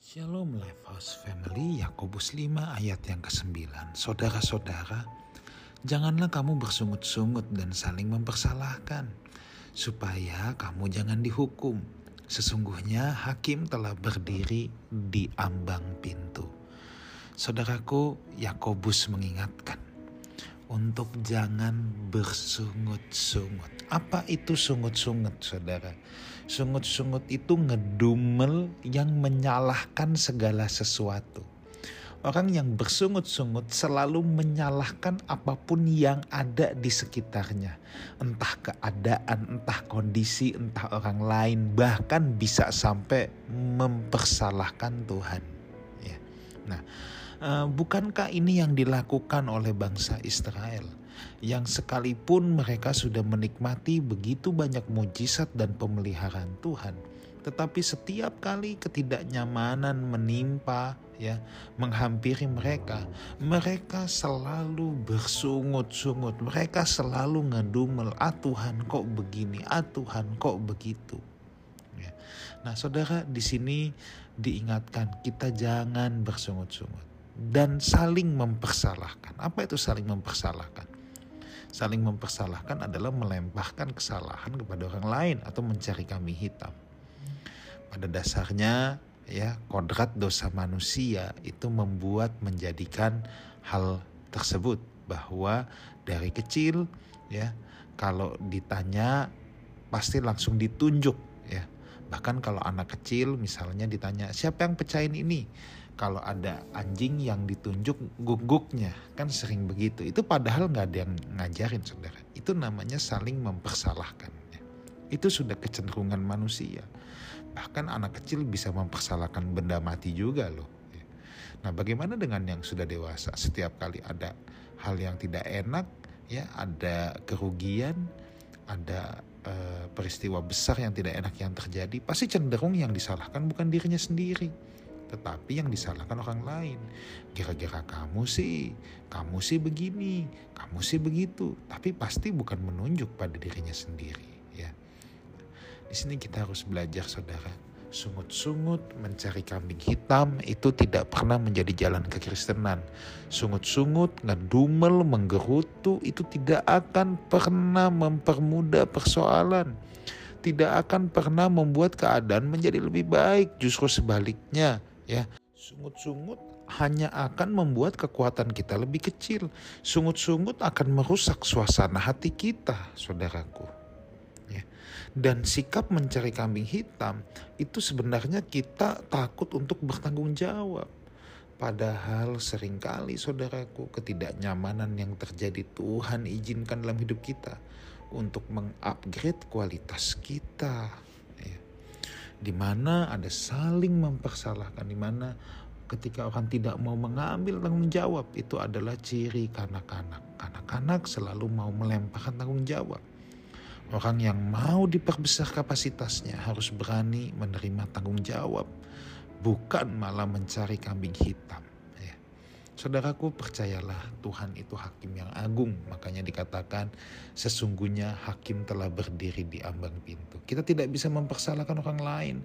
Shalom Lifehouse Family, Yakobus 5 ayat yang ke-9. Saudara-saudara, janganlah kamu bersungut-sungut dan saling mempersalahkan, supaya kamu jangan dihukum. Sesungguhnya hakim telah berdiri di ambang pintu. Saudaraku, Yakobus mengingatkan untuk jangan bersungut-sungut. Apa itu sungut-sungut, saudara? Sungut-sungut itu ngedumel yang menyalahkan segala sesuatu. Orang yang bersungut-sungut selalu menyalahkan apa pun yang ada di sekitarnya. Entah keadaan, entah kondisi, entah orang lain. Bahkan bisa sampai mempersalahkan Tuhan. Nah, uh, bukankah ini yang dilakukan oleh bangsa Israel? Yang sekalipun mereka sudah menikmati begitu banyak mujizat dan pemeliharaan Tuhan, tetapi setiap kali ketidaknyamanan menimpa ya menghampiri mereka mereka selalu bersungut-sungut mereka selalu ngedumel ah Tuhan kok begini ah Tuhan kok begitu ya. nah saudara di sini diingatkan kita jangan bersungut-sungut dan saling mempersalahkan. Apa itu saling mempersalahkan? Saling mempersalahkan adalah melemparkan kesalahan kepada orang lain atau mencari kambing hitam. Pada dasarnya ya kodrat dosa manusia itu membuat menjadikan hal tersebut bahwa dari kecil ya kalau ditanya pasti langsung ditunjuk ya bahkan kalau anak kecil misalnya ditanya siapa yang pecahin ini? Kalau ada anjing yang ditunjuk guguknya kan sering begitu. Itu padahal nggak ada yang ngajarin saudara. Itu namanya saling mempersalahkan itu sudah kecenderungan manusia. Bahkan anak kecil bisa mempersalahkan benda mati juga loh. Nah bagaimana dengan yang sudah dewasa? Setiap kali ada hal yang tidak enak ya ada kerugian ada peristiwa besar yang tidak enak yang terjadi pasti cenderung yang disalahkan bukan dirinya sendiri tetapi yang disalahkan orang lain. Kira-kira kamu sih, kamu sih begini, kamu sih begitu, tapi pasti bukan menunjuk pada dirinya sendiri, ya. Di sini kita harus belajar, saudara. Sungut-sungut mencari kambing hitam itu tidak pernah menjadi jalan kekristenan. Sungut-sungut, ngedumel, menggerutu itu tidak akan pernah mempermudah persoalan tidak akan pernah membuat keadaan menjadi lebih baik, justru sebaliknya ya sungut-sungut hanya akan membuat kekuatan kita lebih kecil. Sungut-sungut akan merusak suasana hati kita, saudaraku. Ya. Dan sikap mencari kambing hitam itu sebenarnya kita takut untuk bertanggung jawab. Padahal sering kali saudaraku ketidaknyamanan yang terjadi Tuhan izinkan dalam hidup kita untuk mengupgrade kualitas kita di mana ada saling mempersalahkan, di mana ketika orang tidak mau mengambil tanggung jawab itu adalah ciri kanak-kanak. Kanak-kanak selalu mau melemparkan tanggung jawab. Orang yang mau diperbesar kapasitasnya harus berani menerima tanggung jawab, bukan malah mencari kambing hitam. Saudaraku percayalah Tuhan itu hakim yang agung. Makanya dikatakan sesungguhnya hakim telah berdiri di ambang pintu. Kita tidak bisa mempersalahkan orang lain.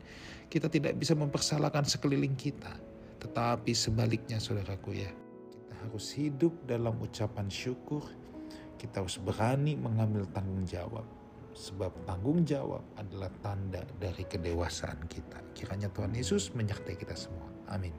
Kita tidak bisa mempersalahkan sekeliling kita. Tetapi sebaliknya saudaraku ya. Kita harus hidup dalam ucapan syukur. Kita harus berani mengambil tanggung jawab. Sebab tanggung jawab adalah tanda dari kedewasaan kita. Kiranya Tuhan Yesus menyertai kita semua. Amin.